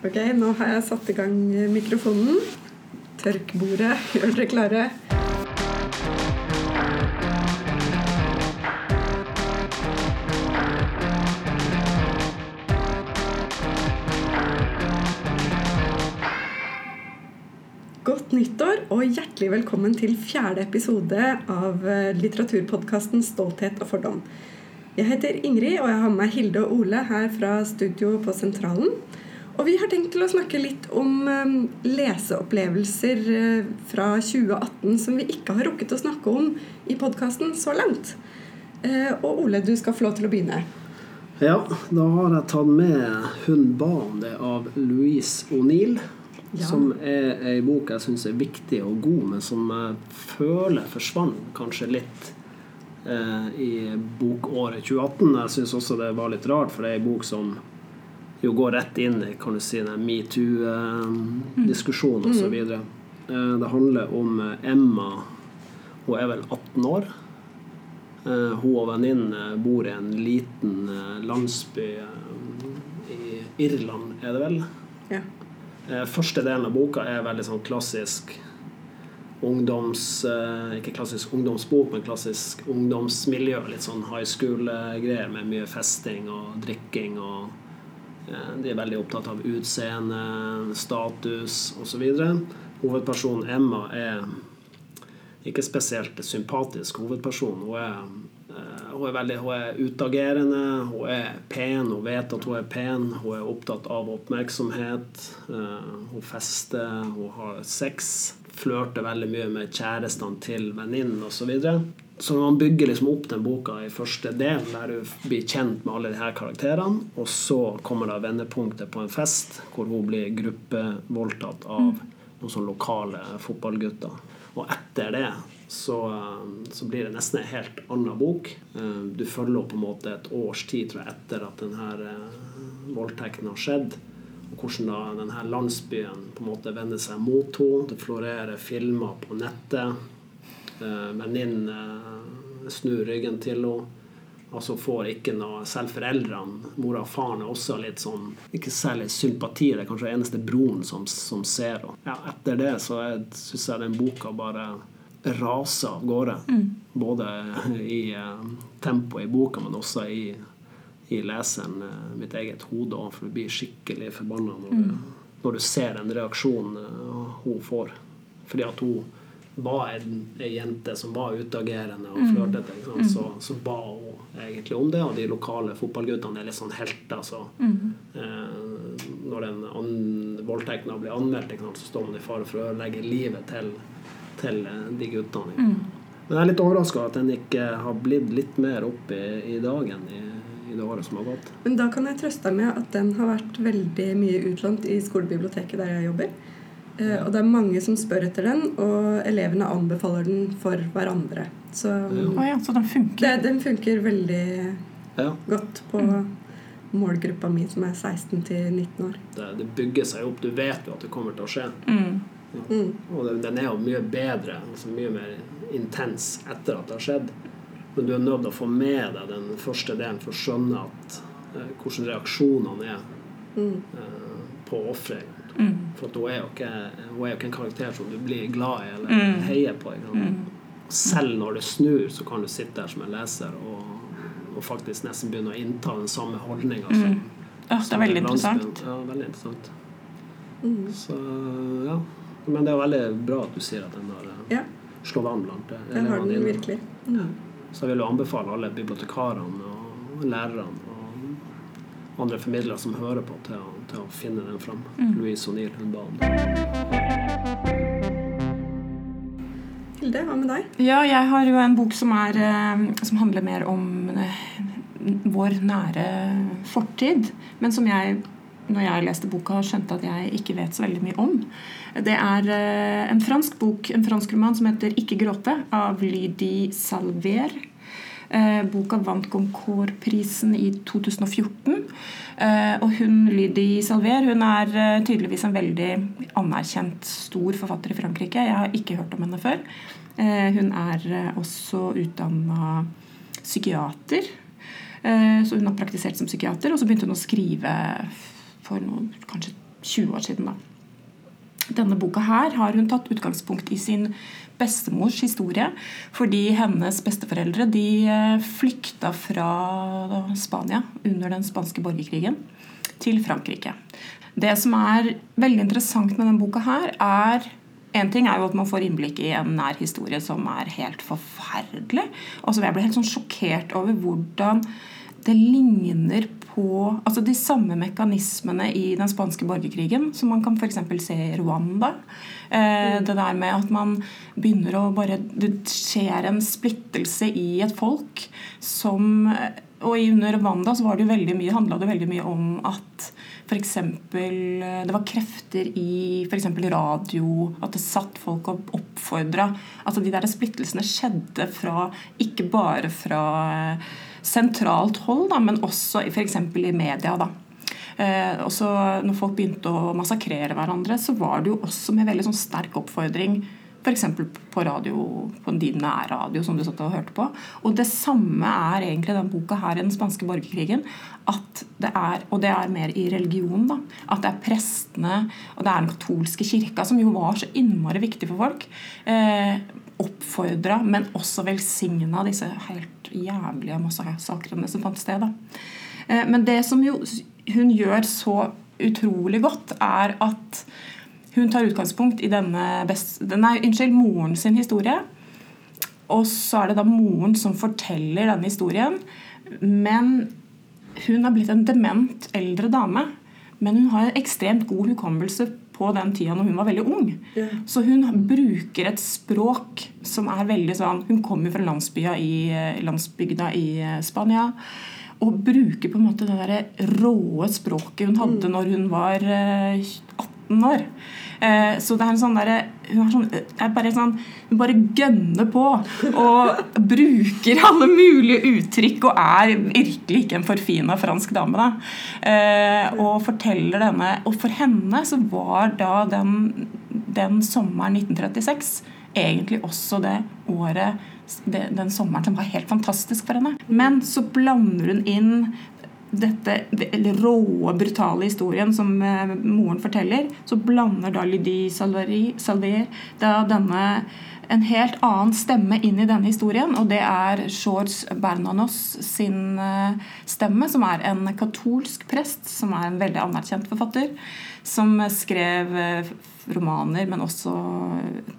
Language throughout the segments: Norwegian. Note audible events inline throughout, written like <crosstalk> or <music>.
Ok, nå har jeg satt i gang mikrofonen. Tørk bordet, <laughs> gjør dere klare. Godt nyttår og hjertelig velkommen til fjerde episode av eh, litteraturpodkasten 'Stolthet og fordom'. Jeg heter Ingrid, og jeg har med meg Hilde og Ole her fra studio på Sentralen. Og vi har tenkt til å snakke litt om um, leseopplevelser uh, fra 2018 som vi ikke har rukket å snakke om i podkasten så langt. Uh, og Ole, du skal få lov til å begynne. Ja, da har jeg tatt med 'Hun ba om det' av Louise O'Neill. Ja. Som er ei bok jeg syns er viktig og god, men som jeg føler forsvant kanskje litt eh, i bokåret 2018. Jeg syns også det var litt rart, for det er ei bok som jo går rett inn i kan du si, metoo-diskusjonen mm. osv. Eh, det handler om eh, Emma. Hun er vel 18 år. Eh, hun og venninnen bor i en liten landsby i Irland, er det vel? Ja. Første delen av boka er veldig sånn klassisk ungdoms... Ikke klassisk ungdomsbok, men klassisk ungdomsmiljø. Litt sånn high school-greier med mye festing og drikking og de er veldig opptatt av utseende, status osv. Hovedpersonen Emma er ikke spesielt sympatisk hovedperson. Hun er, eh, hun er, veldig, hun er utagerende, hun er pen, hun vet at hun er pen. Hun er opptatt av oppmerksomhet. Eh, hun fester, hun har sex. Flørter veldig mye med kjærestene til venninnen osv. Så man bygger liksom opp den boka i første del, der du blir kjent med alle de her karakterene. Og så kommer da vendepunktet på en fest hvor hun blir gruppevoldtatt av mm. noen sånne lokale fotballgutter. Og etter det så, så, blir det nesten en helt annen bok. Eh, du følger på en måte et års tid tror jeg, etter at denne eh, voldtekten har skjedd. Og hvordan da denne landsbyen på en måte vender seg mot henne. Det florerer filmer på nettet Eh, venninnen eh, snur ryggen til henne. Altså får ikke noe Selv foreldrene, mora og faren, er også litt sånn Ikke særlig sympati. Det er kanskje den eneste broren som, som ser henne. Ja, etter det så syns jeg den boka bare raser av gårde. Mm. Både i uh, tempoet i boka, men også i, i leseren, uh, mitt eget hode. For du blir skikkelig forbanna når, mm. når, du ser den reaksjonen uh, hun får. Fordi at hun var en, en jente som var utagerende og mm. flørtete, mm. så, så, ba hun egentlig om det. Og de lokale fotballguttene er litt sånn helter. Så, mm. eh, når den an, voldtekten blir anmeldt, så står man i fare for å ødelegge livet til, til eh, de guttene. Mm. Men jeg er litt overraska at den ikke har blitt litt mer opp i, i dagen i, i, det året som har gått. Men da kan jeg trøste deg med at den har vært veldig mye utlånt i skolebiblioteket der jeg jobber. Eh, og det er mange som spør etter den, og elevene anbefaler den for hverandre. Så, oh ja, så den funker? Det, den funker veldig ja. godt på mm. målgruppa mi, som er 16 til 19 år. Det, det, bygger seg opp. Du vet jo at det kommer til å skje. Mm. Ja. Mm. Og det, den er jo mye bedre, altså mye mer intens etter at det har skjedd. Men du er nødt til å få med deg den første delen for å skjønne at, eh, hvordan reaksjonene er mm. eh, på offeret Mm. For hun er, ikke, hun, er jo ikke, en karakter som du blir glad i eller mm. heier på. Mm. Selv når det snur, så kan du sitte der som en leser og, og faktisk nesten begynne å innta den samme holdninga mm. ja, Det er veldig interessant. Ja, veldig interessant. Mm. Så ja. Men det er veldig bra at du sier at den har eh, ja. slått an blant elevene. Den har den virkelig. Så jeg vil jo anbefale alle bibliotekarene og lærerne andre formidlere som hører på, til å, til å finne den fram. Mm. Louise O'Neill, hun ba om det. Hilde, hva med deg? Ja, jeg har jo en bok som, er, eh, som handler mer om eh, vår nære fortid, men som jeg når jeg leste boka, skjønte at jeg ikke vet så veldig mye om. Det er eh, en fransk bok, en fransk roman som heter 'Ikke gråte', av Lydie Salver. Eh, boka vant Goncourt-prisen i 2014. Eh, og hun Lydie Salver hun er eh, tydeligvis en veldig anerkjent, stor forfatter i Frankrike. Jeg har ikke hørt om henne før. Hun er også utdanna psykiater. Så hun har praktisert som psykiater, og så begynte hun å skrive for noe, kanskje 20 år siden. da. Denne boka her har hun tatt utgangspunkt i sin bestemors historie. Fordi hennes besteforeldre de eh, flykta fra Spania under den spanske borgerkrigen til Frankrike. Det som er veldig interessant med denne boka her, er en ting er jo at man får innblikk i en nær historie som er helt forferdelig. Altså, jeg ble helt sånn sjokkert over hvordan det ligner på altså de samme mekanismene i den spanske borgerkrigen som man kan f.eks. se i Rwanda. Eh, mm. det der med at man begynner å bare Det skjer en splittelse i et folk som Og under Rwanda så var det jo veldig mye, handla det veldig mye om at f.eks. eksempel, det var krefter i f.eks. radio, at det satt folk og oppfordra Altså de der splittelsene skjedde fra ikke bare fra eh, sentralt hold, da, men også f.eks. i media. da. Eh, også når folk begynte å massakrere hverandre, så var det jo også med veldig sånn sterk oppfordring F.eks. på radio, på din nærradio som du satt og hørte på. Og det samme er egentlig den boka her i den spanske borgerkrigen. At det er, og det er mer i religion, da. At det er prestene og det er den katolske kirka, som jo var så innmari viktig for folk. Eh, oppfordra, men også velsigna disse helt jævlige massakrene som fant sted. Eh, men det som hun gjør så utrolig godt, er at hun tar utgangspunkt i denne best, nei, unnskyld, moren sin historie. Og så er det da moren som forteller denne historien. Men hun er blitt en dement eldre dame. Men hun har en ekstremt god hukommelse på den tida når hun var veldig ung. Yeah. Så hun bruker et språk som er veldig sånn Hun kommer fra landsbygda i, landsbygda i Spania. Og bruker på en måte det der råe språket hun hadde mm. når hun var 18 eh, år. Eh, så det er en sånn derre Hun er sånn, er bare sånn Hun bare gønner på og bruker alle mulige uttrykk og er virkelig ikke en forfina fransk dame. da. Eh, og forteller denne Og for henne så var da den, den sommeren 1936 egentlig også det året den sommeren som var helt fantastisk for henne. Men så blander hun inn dette råe, brutale historien som eh, moren forteller, så blander da Lydie Salvier da denne en helt annen stemme inn i denne historien. Og det er George Bernanos sin eh, stemme, som er en katolsk prest, som er en veldig anerkjent forfatter, som skrev eh, romaner, men også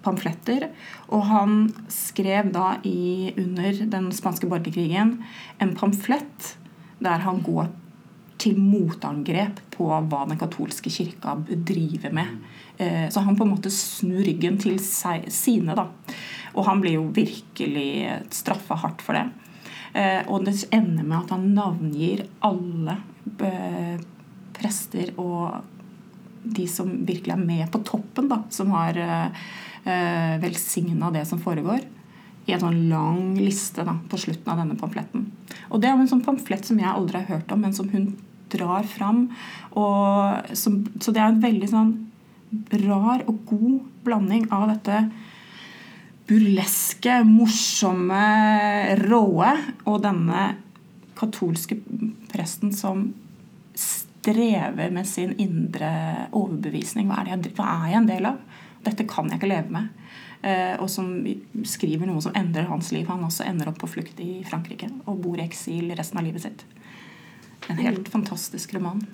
pamfletter. Og han skrev da i, under den spanske borgerkrigen en pamflett der han går til motangrep på hva den katolske kirka driver med. Eh, så han på en måte snur ryggen til sine. da. Og han blir jo virkelig straffa hardt for det. Eh, og det ender med at han navngir alle eh, prester og de som virkelig er med på toppen, da, som har velsigna det som foregår i en sånn lang liste da, på slutten av denne pamfletten. Og Det er en sånn pamflett som jeg aldri har hørt om, men som hun drar fram. Som, så det er en veldig sånn rar og god blanding av dette burleske, morsomme, råe og denne katolske presten som strever med sin indre overbevisning. Hva er, det, hva er jeg en del av? Dette kan jeg ikke leve med. Eh, og som skriver noe som endrer hans liv. Han også ender opp på flukt i Frankrike og bor i eksil resten av livet sitt. En helt fantastisk roman.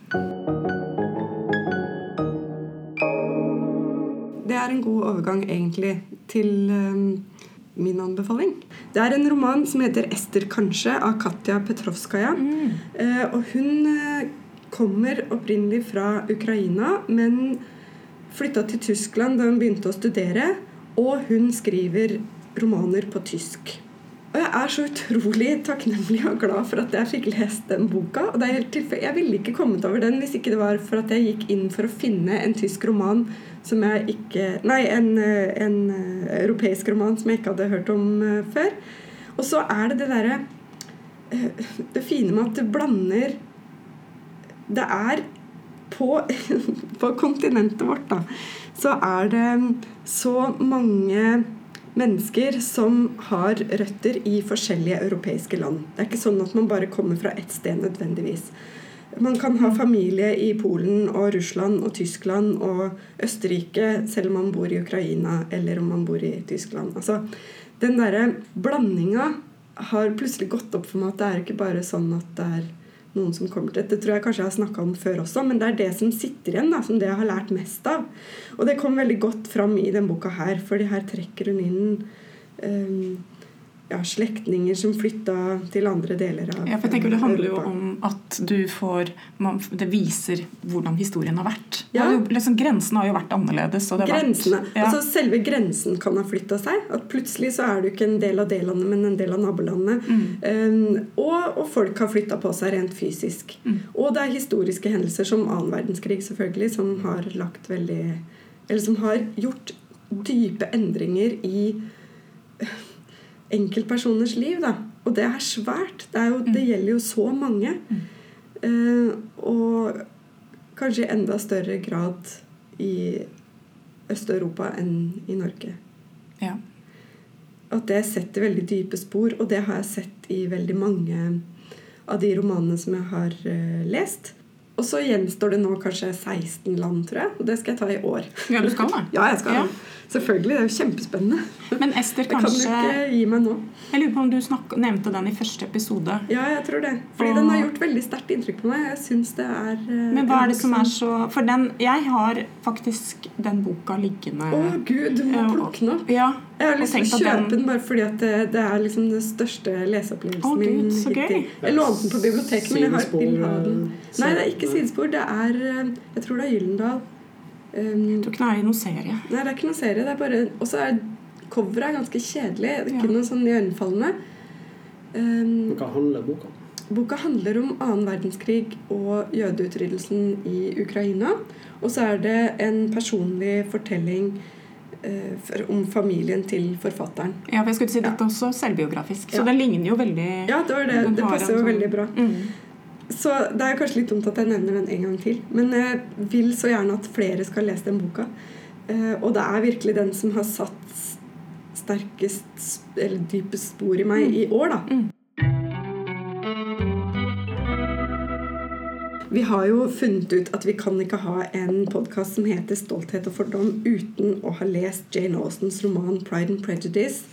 Det er en god overgang, egentlig, til um, min anbefaling. Det er en roman som heter 'Ester kanskje' av Katja Petrovskaja. Mm. Uh, og hun uh, kommer opprinnelig fra Ukraina, men flytta til Tyskland da hun begynte å studere. Og hun skriver romaner på tysk. Og jeg er så utrolig takknemlig og glad for at jeg fikk lest den boka. og det er helt Jeg ville ikke kommet over den hvis ikke det var for at jeg gikk inn for å finne en tysk roman som jeg ikke Nei, en, en europeisk roman som jeg ikke hadde hørt om uh, før. Og så er det det derre Det fine med at det blander Det er på, <laughs> på kontinentet vårt, da så er det så mange mennesker som har røtter i forskjellige europeiske land. Det er ikke sånn at man bare kommer fra ett sted nødvendigvis. man kan ha familie i Polen og Russland og Tyskland og Østerrike selv om man bor i Ukraina eller om man bor i Tyskland. Altså, den derre blandinga har plutselig gått opp for meg at det er ikke bare sånn at det er noen som kommer til Det tror jeg kanskje jeg har snakka om før også, men det er det som sitter igjen, da, som det jeg har lært mest av. Og det kom veldig godt fram i denne boka her, fordi her trekker hun inn um, ja, slektninger som flytta til andre deler av ja, for jeg tenker Det handler jo om at du får man, Det viser hvordan historien har vært. Ja. har jo, liksom, grensene har jo vært annerledes. Grensene. Vært, ja. Altså Selve grensen kan ha flytta seg. At plutselig så er du ikke en del av det landet, men en del av nabolandet. Um, og, og folk har flytta på seg rent fysisk. Og det er historiske hendelser som annen verdenskrig, selvfølgelig, som har lagt veldig Eller som har gjort dype endringer i enkeltpersoners liv. Da. Og det er svært. Det, er jo, det gjelder jo så mange. Uh, og kanskje i enda større grad i Øst-Europa enn i Norge. ja. At det setter veldig dype spor, og det har jeg sett i veldig mange av de romanene som jeg har uh, lest. Og så gjenstår det nå kanskje 16 land, tror jeg. Og det skal jeg ta i år. ja, du skal da. <laughs> Ja, jeg skal Ja. Selvfølgelig. Det er jo kjempespennende. Men Ester, kanskje... kan du ikke gi meg nå. Jeg lurer på om du snak, nevnte den i første episode. Ja, jeg tror det. Fordi Og- den har gjort veldig sterkt inntrykk på meg. Jeg syns det er eh, Men hva er det som er så For den Jeg har faktisk den boka liggende Å gud, du må plukke den opp. Ja. Jeg har lyst til å kjøpe den- den bare fordi at det, det er liksom den største leseopplevelsen Gud, min så gøy. Jeg lånte den på biblioteket, men jeg har, vil ha den. eh, Nei, det er ikke sidespor. Det er eh, Jeg tror det er Gyllendal. Um, Jeg tror ikke det er i noen serie. Nei, det er ikke noen serie. Det er bare Og så er coveret er ganske kjedelig. Det er ikke Ja. noe sånn iøynefallende. Um, Hva handler boka om? boka handler om annen verdenskrig og jødeutryddelsen i Ukraina. Og så er det en personlig fortelling eh, for, om familien til forfatteren. Ja, for jeg skulle si Dette er også selvbiografisk, så Ja. det ligner jo veldig Ja, det var det. Det passer jo veldig bra. Mm. Så det er kanskje litt dumt at jeg nevner den en gang til. Men jeg vil så gjerne at flere skal lese den boka. Eh, og det er virkelig den som har satt sterkest eller dypest spor i meg i år, da. Mm. Vi har jo funnet ut at vi kan ikke ha en podkast som heter 'Stolthet og fordom' uten å ha lest Jane Austens roman 'Pride and Prejudice'.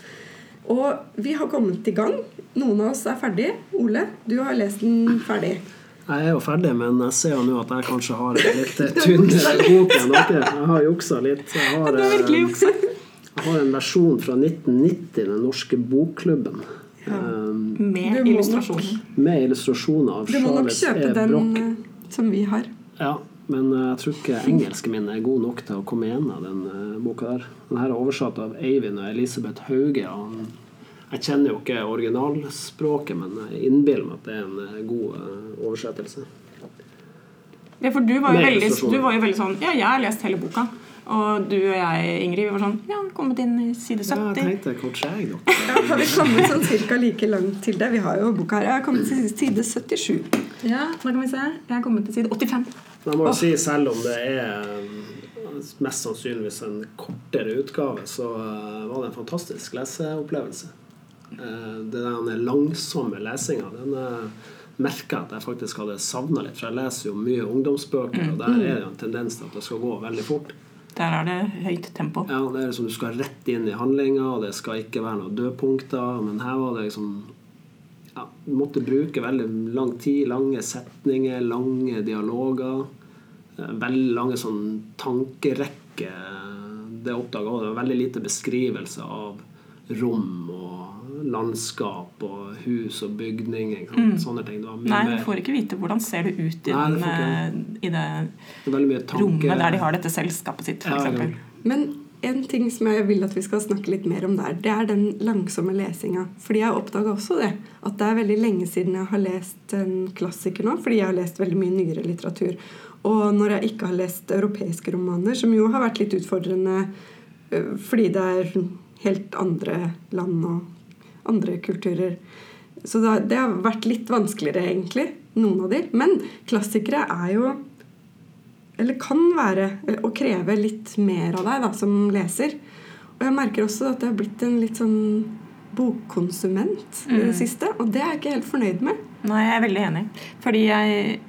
Og vi har kommet i gang. Noen av oss er ferdig. Ole, du har lest den ferdig. Jeg er jo ferdig, men jeg ser jo nå at jeg kanskje har en litt eh, tynnere bok enn dere. Jeg har juksa litt. Jeg har, eh, jeg har en versjon fra 1990, Den norske bokklubben. Ja. eh, Med illustrasjoner. Med illustrasjoner av Du må nok kjøpe E. den som vi har. Ja, men eh, jeg tror ikke engelsken min er god nok til å komme gjennom den eh, boka der. Den her er oversatt av Eivind og Elisabeth Hauge. og Jeg kjenner jo ikke originalspråket, men jeg innbiller meg at det er en eh, god oversettelse. Ja, for du var, jo veldig, du var jo veldig sånn Ja, jeg har lest hele boka. Og du og jeg, Ingrid, vi var sånn Ja, kommet inn i side 70. Ja, jeg tenkte hvor jeg nok. Ja, har vi kommet sånn cirka like langt til det? Vi har jo boka her. Jeg har kommet til side 77. Ja, da kan vi se. Jeg har kommet til side 85. Jeg må jo si, selv om det er eh, mest sannsynligvis en kortere utgave, så eh, var det en fantastisk leseopplevelse. Det den langsomme lesinga, den eh, merka at jeg faktisk hadde savna litt. For jeg leser jo mye ungdomsbøker, og der er det en tendens til at det skal gå veldig fort. Der er det høyt tempo. Ja, det er liksom Du skal rett inn i handlinga, og det skal ikke være noen dødpunkter. Men her var det liksom ja, måtte bruke veldig lang tid, lange setninger, lange dialoger. eh, Veldig lange sånn tankerekker. Det oppdaga. Det var veldig lite beskrivelse av rom og landskap og hus og bygninger. Mm. Sånne ting. Det var mye Nei, du får ikke vite hvordan ser det ut i, Nei, det den, eh, i det det rommet der de har dette selskapet sitt, Ja, f.eks. ja. Men en ting som jeg vil at vi skal snakke litt mer om der, det er den langsomme lesinga. Fordi jeg oppdaga også det. At det er veldig lenge siden jeg har lest en klassiker nå. Fordi jeg har lest veldig mye nyere litteratur. Og når jeg ikke har lest europeiske romaner, som jo har vært litt utfordrende fordi det er helt andre land og andre kulturer. Så det har vært litt vanskeligere, egentlig. Noen av de. Men klassikere er jo eller kan være å kreve litt mer av deg da, som leser. Og jeg merker også at jeg har blitt en litt sånn bokkonsument i det Mm. siste. Og det er jeg ikke helt fornøyd med. Nei, jeg er veldig enig. Fordi jeg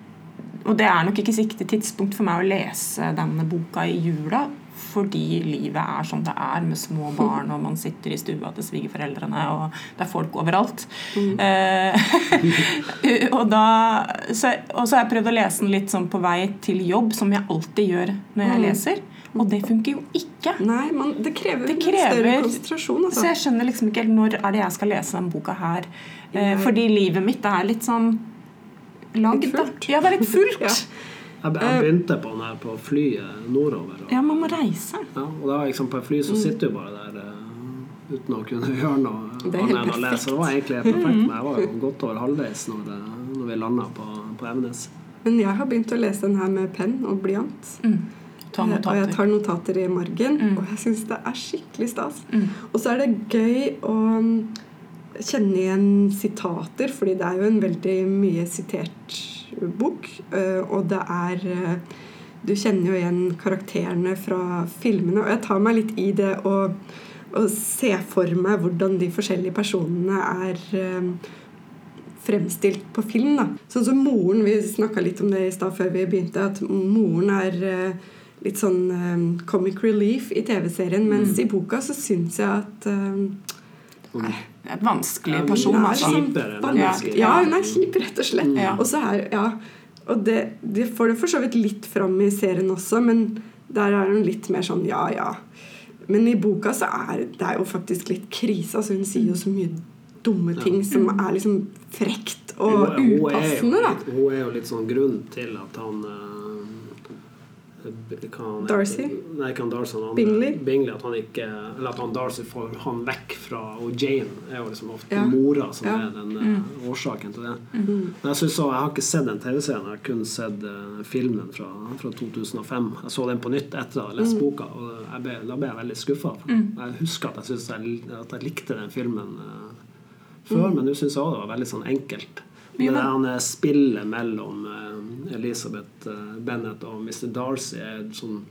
og det er nok ikke siktig tidspunkt for meg å lese denne boka i jula. Fordi livet er som det er, med små <laughs> barn, og man sitter i stua til svigerforeldrene, og det er folk overalt. Mm. Eh, <laughs> og, da, så, og så har jeg prøvd å lese den litt sånn på vei til jobb, som jeg alltid gjør når jeg Mm. leser. Og det funker jo ikke. Nei, man, det krever, Det krever- større konsentrasjon. Så Altså. jeg skjønner liksom ikke helt når er det jeg skal lese denne boka her. Eh, fordi livet mitt er litt sånn lagd. Ja, det er litt <laughs> fullt. Ja. Jeg, jeg begynte på den her på flyet nordover. Og, Ja, man må reise. ja, og da liksom på et fly så sitter du bare der eh, uten å kunne <laughs> gjøre noe annet enn å lese. Det var egentlig helt perfekt, men jeg var jo godt over halvveis når, det- når vi landa på, på Evenes. Men jeg har begynt å lese den her med penn og blyant. Mm. Ta Eh, Og jeg tar notater i margen, Mm. og jeg syns det er skikkelig stas. Mm. Og så er det gøy å mm, kjenne igjen sitater, fordi det er jo en veldig mye sitert bok. eh, Og det er eh, Du kjenner jo igjen karakterene fra filmene, og jeg tar meg litt i det å, å se for meg hvordan de forskjellige personene er eh, fremstilt på film. da. Sånn som moren, Vi snakka litt om det i stad før vi begynte, at moren er eh, litt sånn eh, comic relief i TV-serien, mens i boka så syns jeg at eh, Og Det er et vanskelig Ja, person. hun er kjip, vanskelig. mennesker. Ja, hun er kjip, rett og slett. Ja. Og så her ja, og det, det får det for så vidt litt fram i serien også, men der er hun litt mer sånn ja, ja. Men i boka så er det er jo faktisk litt krise. Altså hun sier jo så mye dumme ting som er liksom frekt og Hun- hun er jo da. litt- Hun er jo litt sånn grunn til at han eh, han? Darcy? Nei, ikke han Darcy. Han, Bingley? Bingley. At han ikke Eller at han Darcy får han vekk fra Og Jane er jo liksom ofte Ja. mora som Ja. er den mm. årsaken til det. Mm. Men jeg, synes jeg har ikke sett den TV-serien, jeg har kun sett eh, filmen fra, fra 2005. Jeg så den på nytt etter å ha Mm. lest boka, og jeg ble, da ble jeg veldig skuffa. Jeg husker at jeg, synes jeg, at jeg likte den filmen eh, før, men nå syns jeg også det var veldig sånn enkelt. Det men- der han eh, spillet mellom Elisabeth Elizabeth eh, Bennet og Mr. Darcy er sånn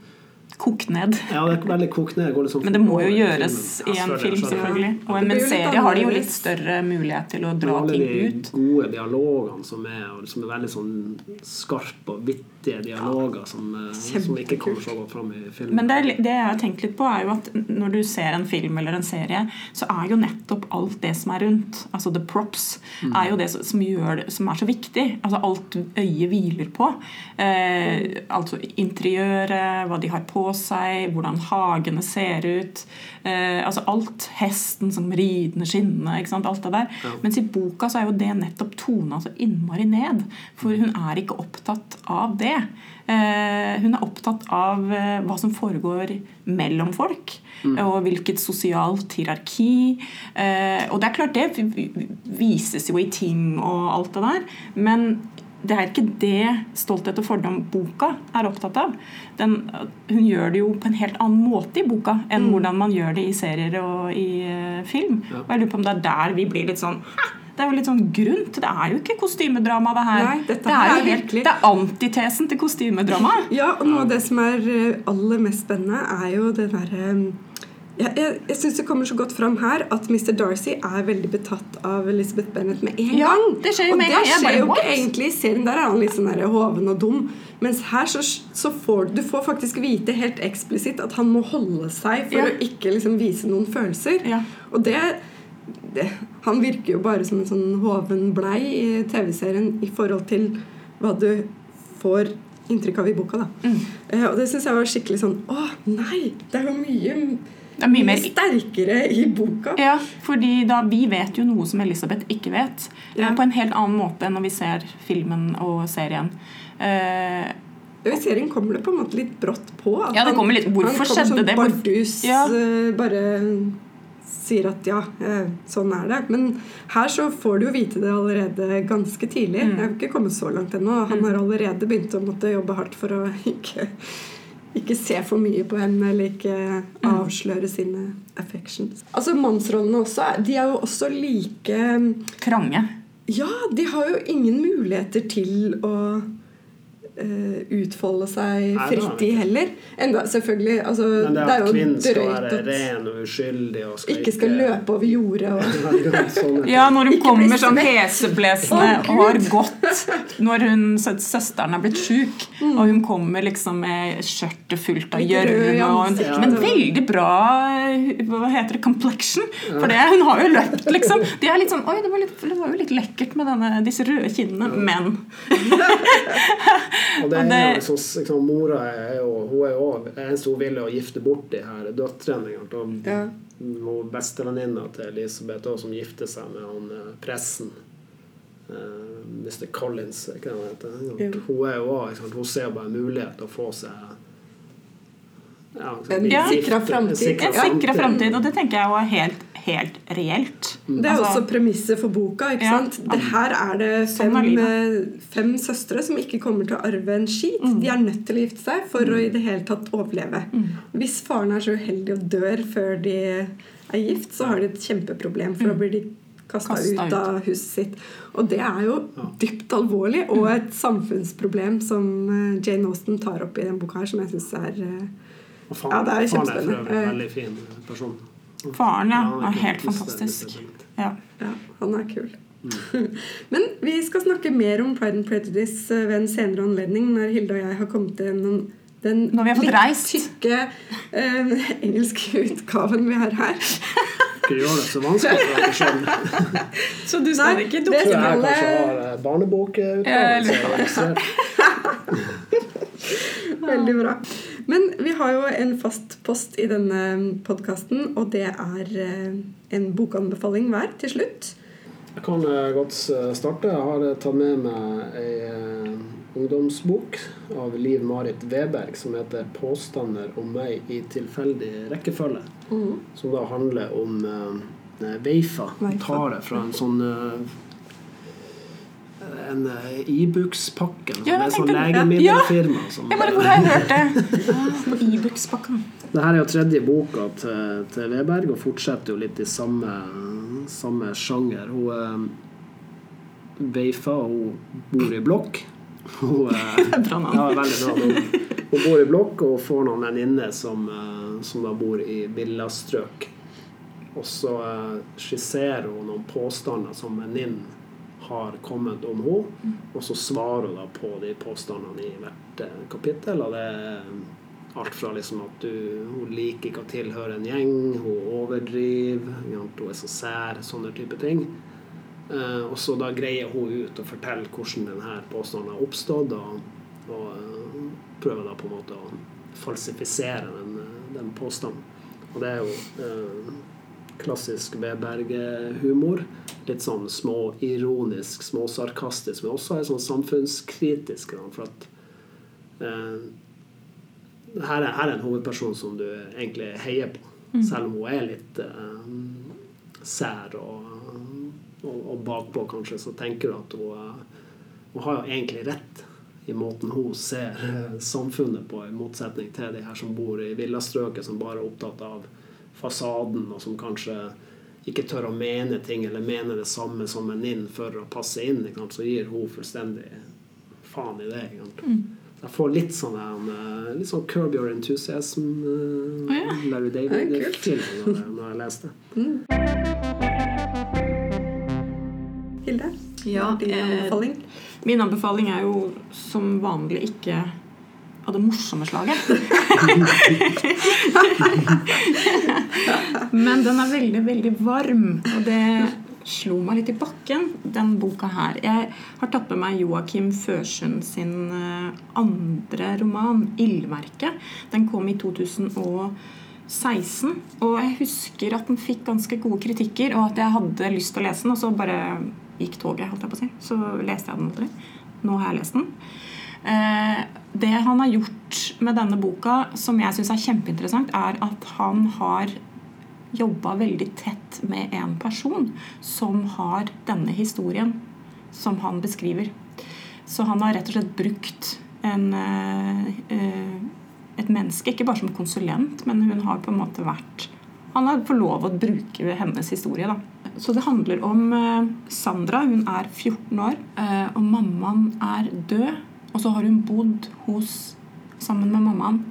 Kokt ned. Ja, det er veldig kokt ned. Sånn Men det må jo gjøres i en film, selvfølgelig. Og en serie har de jo litt større mulighet til å dra alle ting de ut. gode dialogene som er, og som er veldig sånn skarpe og vittige dialoger som, eh, som ikke kommer så godt fram i filmen. Men det, det jeg har tenkt litt på, er jo at når du ser en film eller en serie, så er jo nettopp alt det som er rundt, altså the props, er jo det som, som, gjør, det- som er så viktig. Altså alt øyet hviler på. Eh, altså interiøret, hva de har på seg, hvordan hagene ser ut. Eh, altså alt. Hesten som ridende skinnende, ikke sant? alt det der. Ja. Mens i boka så er jo det nettopp tona så innmari ned. For hun er ikke opptatt av det. Eh, hun er opptatt av eh, hva som foregår mellom folk. Og hvilket sosialt hierarki. Eh, og det er klart, det vises jo i ting og alt det der. Men det er ikke det 'Stolthet og fordom'-boka er opptatt av. Den, hun gjør det jo på en helt annen måte i boka enn hvordan man gjør det i serier og i eh, film. Ja. Og jeg lurer på om det er der vi blir litt sånn Det er jo litt sånn grunt. Det er jo ikke kostymedrama, det her. Nei, dette det er jo helt, virkelig- det er antitesen til kostymedrama. Ja, og noe av det som er eh, aller mest spennende, er jo det derre jeg, jeg, jeg syns det kommer så godt fram her at Mr. Darcy er veldig betatt av Elizabeth Bennet med en Ja, gang. det skjer jo og det gang. Skjer jo what? ikke egentlig i serien. Der er han litt sånn hoven og dum. Mens her så, så får du får faktisk vite helt eksplisitt at han må holde seg for Ja. å ikke liksom vise noen følelser. Ja. Og det, det Han virker jo bare som en sånn hoven blei i TV-serien i forhold til hva du får inntrykk av i boka. da. Mm. Uh, og det syns jeg var skikkelig sånn Å, nei! Det er jo mye, Det er mye mer sterkere i boka. Ja, fordi da vi vet jo noe som Elisabeth ikke vet. eh, Ja. På en helt annen måte enn når vi ser filmen og serien. Uh, I serien kommer det på en måte litt brått på. Ja, det kommer litt- hvorfor han kommer skjedde som det? Bardus Ja. uh, bare sier at ja, uh, sånn er det. Men her så får du jo vite det allerede ganske tidlig. Mm. Jeg har ikke kommet så langt ennå. Han har allerede begynt å måtte jobbe hardt for å ikke, ikke se for mye på henne eller ikke Mm. avsløre sine affections. Altså Mannsrollene også, de er jo også like trange. Ja, de har jo ingen muligheter til å eh, utfolde seg Nei, fritt i heller. Enda selvfølgelig altså, Men det Det er at jo kvinnen skal drøyt være at ren og uskyldig og skal ikke skal løpe over jordet og <laughs> Ja, når hun kommer sånn heseblesende og har gått Når hun søsteren er blitt sjuk, og hun kommer liksom med skjørtet fullt av gjørme. Men veldig bra Hva heter det? Complexion. For det, hun har jo løpt, liksom. De er litt sånn Oi, det var, litt, det var jo litt lekkert med denne, disse røde kinnene, men <laughs> Og det Og er jo liksom, liksom, Mora er jo Hun er jo det eneste hun vil, er å gifte bort de her døtrene. Ja. og Bestevenninna til Elisabeth også, som gifter seg med han eh, pressen. Uh, Mr. Collins, ikke det han heter? Jo. Hun er jo også? Hun ser bare mulighet til å få seg ja, En bli Ja. sikret. En fremtid. fremtid. Og det tenker jeg er helt, helt reelt. Det er Altså- også premisset for boka. ikke Ja. sant? Det her er det Sånn fem, er eh, fem søstre som ikke kommer til å arve en skit. Mm. De er nødt til å gifte seg for å i det hele tatt overleve. Hvis faren er så uheldig og dør før de er gift, så har de et kjempeproblem, for da blir de kasta Mm. Ut ut. av huset sitt. Og det er jo Ja. dypt alvorlig, og et samfunnsproblem som eh, Jane Austen tar opp i den boka her, som jeg syns er eh, Og faren, Ja, det er faren er for øvrig en veldig fin person. Faren, ja. han er helt fantastisk. Ja. Ja, han er kul. <laughs> Men vi skal snakke mer om Pride and Prejudice eh, ved en senere anledning, når Hilde og jeg har kommet gjennom den Når vi har fått litt reist. tykke eh, engelske utgaven vi har her. Ikke gjør det så vanskelig for deg selv. <laughs> Så du skal ikke Jeg tror jeg kanskje har eh, registrert. <laughs> Veldig bra. Men vi har jo en fast post i denne podkasten, og det er eh, en bokanbefaling hver til slutt. Jeg kan eh, godt eh, starte. Jeg har tatt med meg ei ungdomsbok av Liv Marit Weberg som heter 'Påstander om meg i tilfeldig rekkefølge'. Som da handler om Veifa. Tar det fra en sånn en eh, Ibux-pakke. Ja, det er sånn legemiddelfirma. legemiddelfirma. Som, Jeg bare, Hvor har jeg hørt det? <laughs> Ibux-pakken. Det her er jo tredje boka til, til Weberg, og fortsetter jo litt i samme, samme sjanger. Hun eh, Veifa, hun bor i blokk. Hun, eh, <laughs> Bra navn. ja, veldig bra navn. Hun bor i blokk og får noen venninner som, som da bor i villastrøk. Og så skisserer hun noen påstander som venninnen har kommet om henne, og så svarer hun da på de påstandene i hvert eh, kapittel. Og det er alt fra liksom at du, hun liker ikke å tilhøre en gjeng, hun overdriver, hun er så sær, sånne type ting. Eh, og så da greier hun ut å fortelle hvordan denne påstanden har oppstått, og, og eh, prøver da på en måte å falsifisere den, den påstanden. Og det er jo klassisk Weberg-humor. Litt sånn småironisk, småsarkastisk, men også er sånn samfunnskritisk. For at eh, her, er, her er en hovedperson som du egentlig heier på, selv om hun er litt eh, sær og, og, og bakpå, kanskje, så tenker du at hun, eh, hun har jo egentlig rett i måten hun ser eh, samfunnet på, i motsetning til de her som bor i villastrøket, som bare er opptatt av fasaden, og som kanskje ikke tør å mene ting eller mene det samme som en inn for å passe inn. Ikke sant? Så gir hun fullstendig faen i det. Ikke sant? Jeg får litt sånn en, eh, litt sånn Curb Your Enthusiasm, uh, Å, ja. Larry Ja, kult. David-film når, jeg- når jeg leste. Hilde? Ja, din eh, anbefaling? Min anbefaling er jo som vanlig ikke av det morsomme slaget. <laughs> Men den er veldig, veldig varm, og det slo meg litt i bakken, den boka her. Jeg har tatt med meg Joakim Førsund sin eh, andre roman, 'Ildverket'. Den kom i 2016. Og jeg husker at den fikk ganske gode kritikker, og at jeg hadde lyst til å lese den, og så bare gikk toget, holdt jeg på å si. Så leste jeg den aldri. Nå har jeg lest den. Eh, det han har gjort med denne boka, som jeg syns er kjempeinteressant, er at han har jobba veldig tett med en person som har denne historien som han beskriver. Så han har rett og slett brukt en, eh, eh, et menneske, ikke bare som konsulent, men hun har på en måte vært Han har fått lov å bruke hennes historie. da. Så det handler om Sandra. Hun er 14 år, og mammaen er død. Og så har hun bodd hos, sammen med mammaen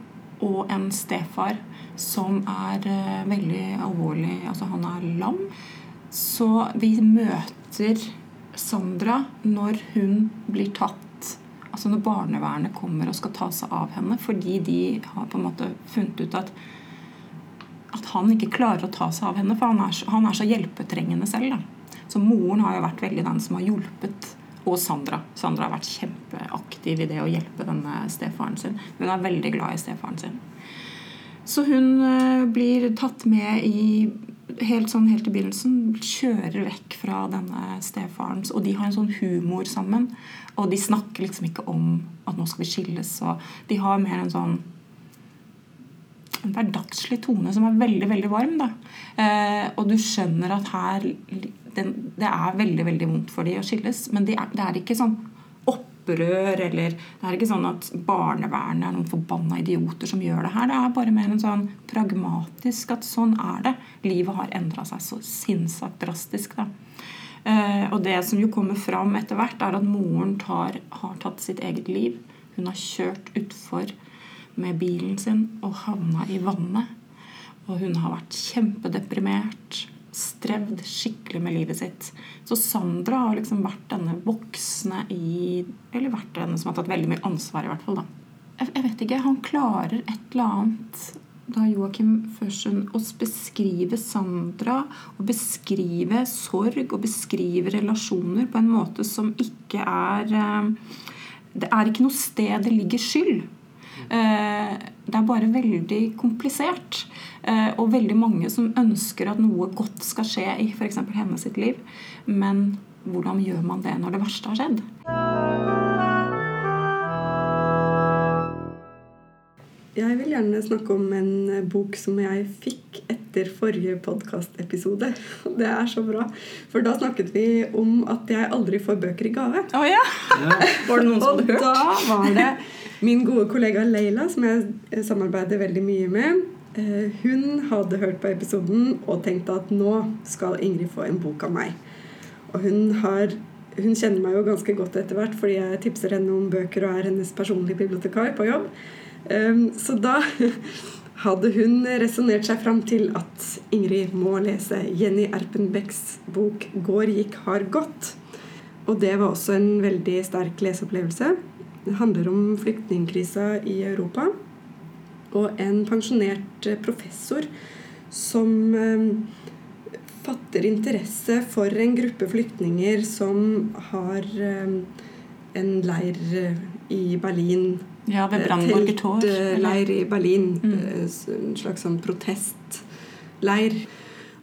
og en stefar som er eh, veldig alvorlig Altså, han er lam. Så vi møter Sandra når hun blir tatt Altså når barnevernet kommer og skal ta seg av henne fordi de har på en måte funnet ut at at han ikke klarer å ta seg av henne, for han er, han er så hjelpetrengende selv. Da. Så moren har jo vært veldig den som har hjulpet. Og Sandra. Sandra har vært kjempeaktiv i det å hjelpe denne stefaren sin. Hun er veldig glad i stefaren sin. Så hun eh, blir tatt med i helt sånn helt i begynnelsen. Kjører vekk fra denne stefaren. Og de har en sånn humor sammen. Og de snakker liksom ikke om at nå skal vi skilles. Og de har mer en sånn en hverdagslig tone som er veldig veldig varm. Da. Eh, og du skjønner at her den, Det er veldig veldig vondt for de å skilles, men det er, det er ikke sånn opprør eller Det er ikke sånn at barnevernet er noen forbanna idioter som gjør det her. Det er bare mer en sånn pragmatisk at sånn er det. Livet har endra seg så sinnssykt drastisk. da. Uh, og det som jo kommer fram etter hvert, er at moren tar, har tatt sitt eget liv. Hun har kjørt utfor med bilen sin og havna i vannet. Og hun har vært kjempedeprimert. Strevd skikkelig med livet sitt. Så Sandra har liksom vært denne voksne i Eller vært denne som har tatt veldig mye ansvar, i hvert fall. da. Jeg, vet ikke. Han klarer et eller annet da Joakim Førsund å beskrive Sandra og beskrive sorg og beskrive relasjoner på en måte som ikke er eh, Det er ikke noe sted det ligger skyld. Eh, Det er bare veldig komplisert. Eh, Og veldig mange som ønsker at noe godt skal skje i f.eks. hennes liv. Men hvordan gjør man det når det verste har skjedd? Jeg vil gjerne snakke om en eh, bok som jeg fikk etter forrige podkastepisode. <laughs> Det er så bra, for da snakket vi om at jeg aldri får bøker i gave. Å ja! Ja. Var det noen som <laughs> hadde hørt? da var det min gode kollega Leila, som jeg eh, samarbeider veldig mye med. Eh, Hun hadde hørt på episoden og tenkte at nå skal Ingrid få en bok av meg. Og hun har hun kjenner meg jo ganske godt etter hvert fordi jeg tipser henne om bøker og er hennes personlige bibliotekar på jobb. Um, Så da <laughs> hadde hun resonnert seg fram til at Ingrid må lese Jenny Erpenbecks bok 'Går, gikk, har gått'. Og det var også en veldig sterk leseopplevelse. Det handler om flyktningkrisa i Europa. Og en pensjonert professor som eh, fatter interesse for en gruppe flyktninger som har eh, en leir eh, i Berlin. Ja, ved Brandenburger Tor. Teltleir i Berlin. Mm. eh, En slags sånn protestleir.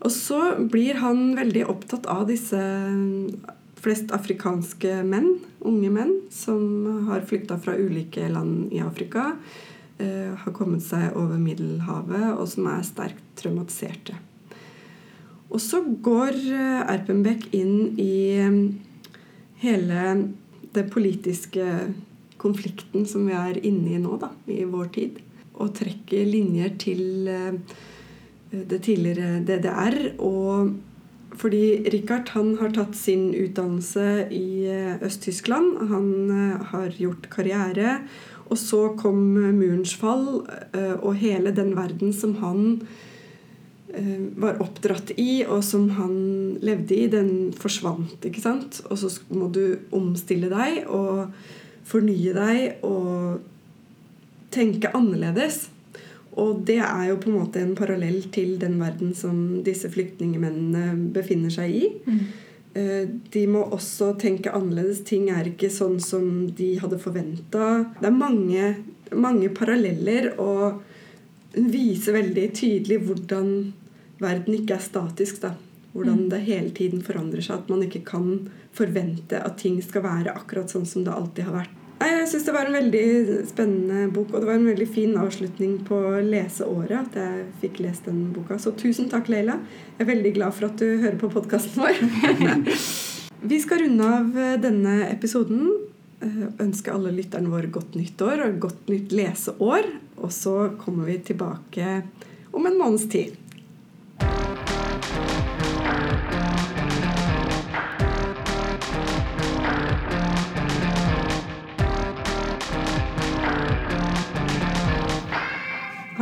Og så blir han veldig opptatt av disse eh, flest afrikanske menn, unge menn, som har flykta fra ulike land i Afrika. eh, har kommet seg over Middelhavet, og som er sterkt traumatiserte. Og så går eh, Erpenbeck inn i eh, hele det politiske konflikten som vi er inne i nå, da, i vår tid. Og trekker linjer til eh, det tidligere DDR. Og fordi Richard han har tatt sin utdannelse i eh, Øst-Tyskland. Han eh, har gjort karriere. Og så kom murens fall, og hele den verden som han var oppdratt i, og som han levde i, den forsvant. ikke sant? Og så må du omstille deg og fornye deg og tenke annerledes. Og det er jo på en måte en parallell til den verden som disse flyktningmennene befinner seg i. Mm. De må også tenke annerledes. Ting er ikke sånn som de hadde forventa. Det er mange, mange paralleller, og den viser veldig tydelig hvordan verden ikke er statisk. da. Hvordan det hele tiden forandrer seg. At man ikke kan forvente at ting skal være akkurat sånn som det alltid har vært. Jeg syns det var en veldig spennende bok, og det var en veldig fin avslutning på leseåret at jeg fikk lest den boka. Så tusen takk, Leila. Jeg er veldig glad for at du hører på podkasten vår. <laughs> Vi skal runde av eh, denne episoden. Eh, Ønske alle lytterne våre godt nytt år og godt nytt leseår. Og så kommer vi tilbake om en måneds tid.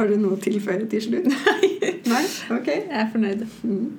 Har du noe å tilføye til slutt? Nei, Nei? Okay. jeg er fornøyd. Mm.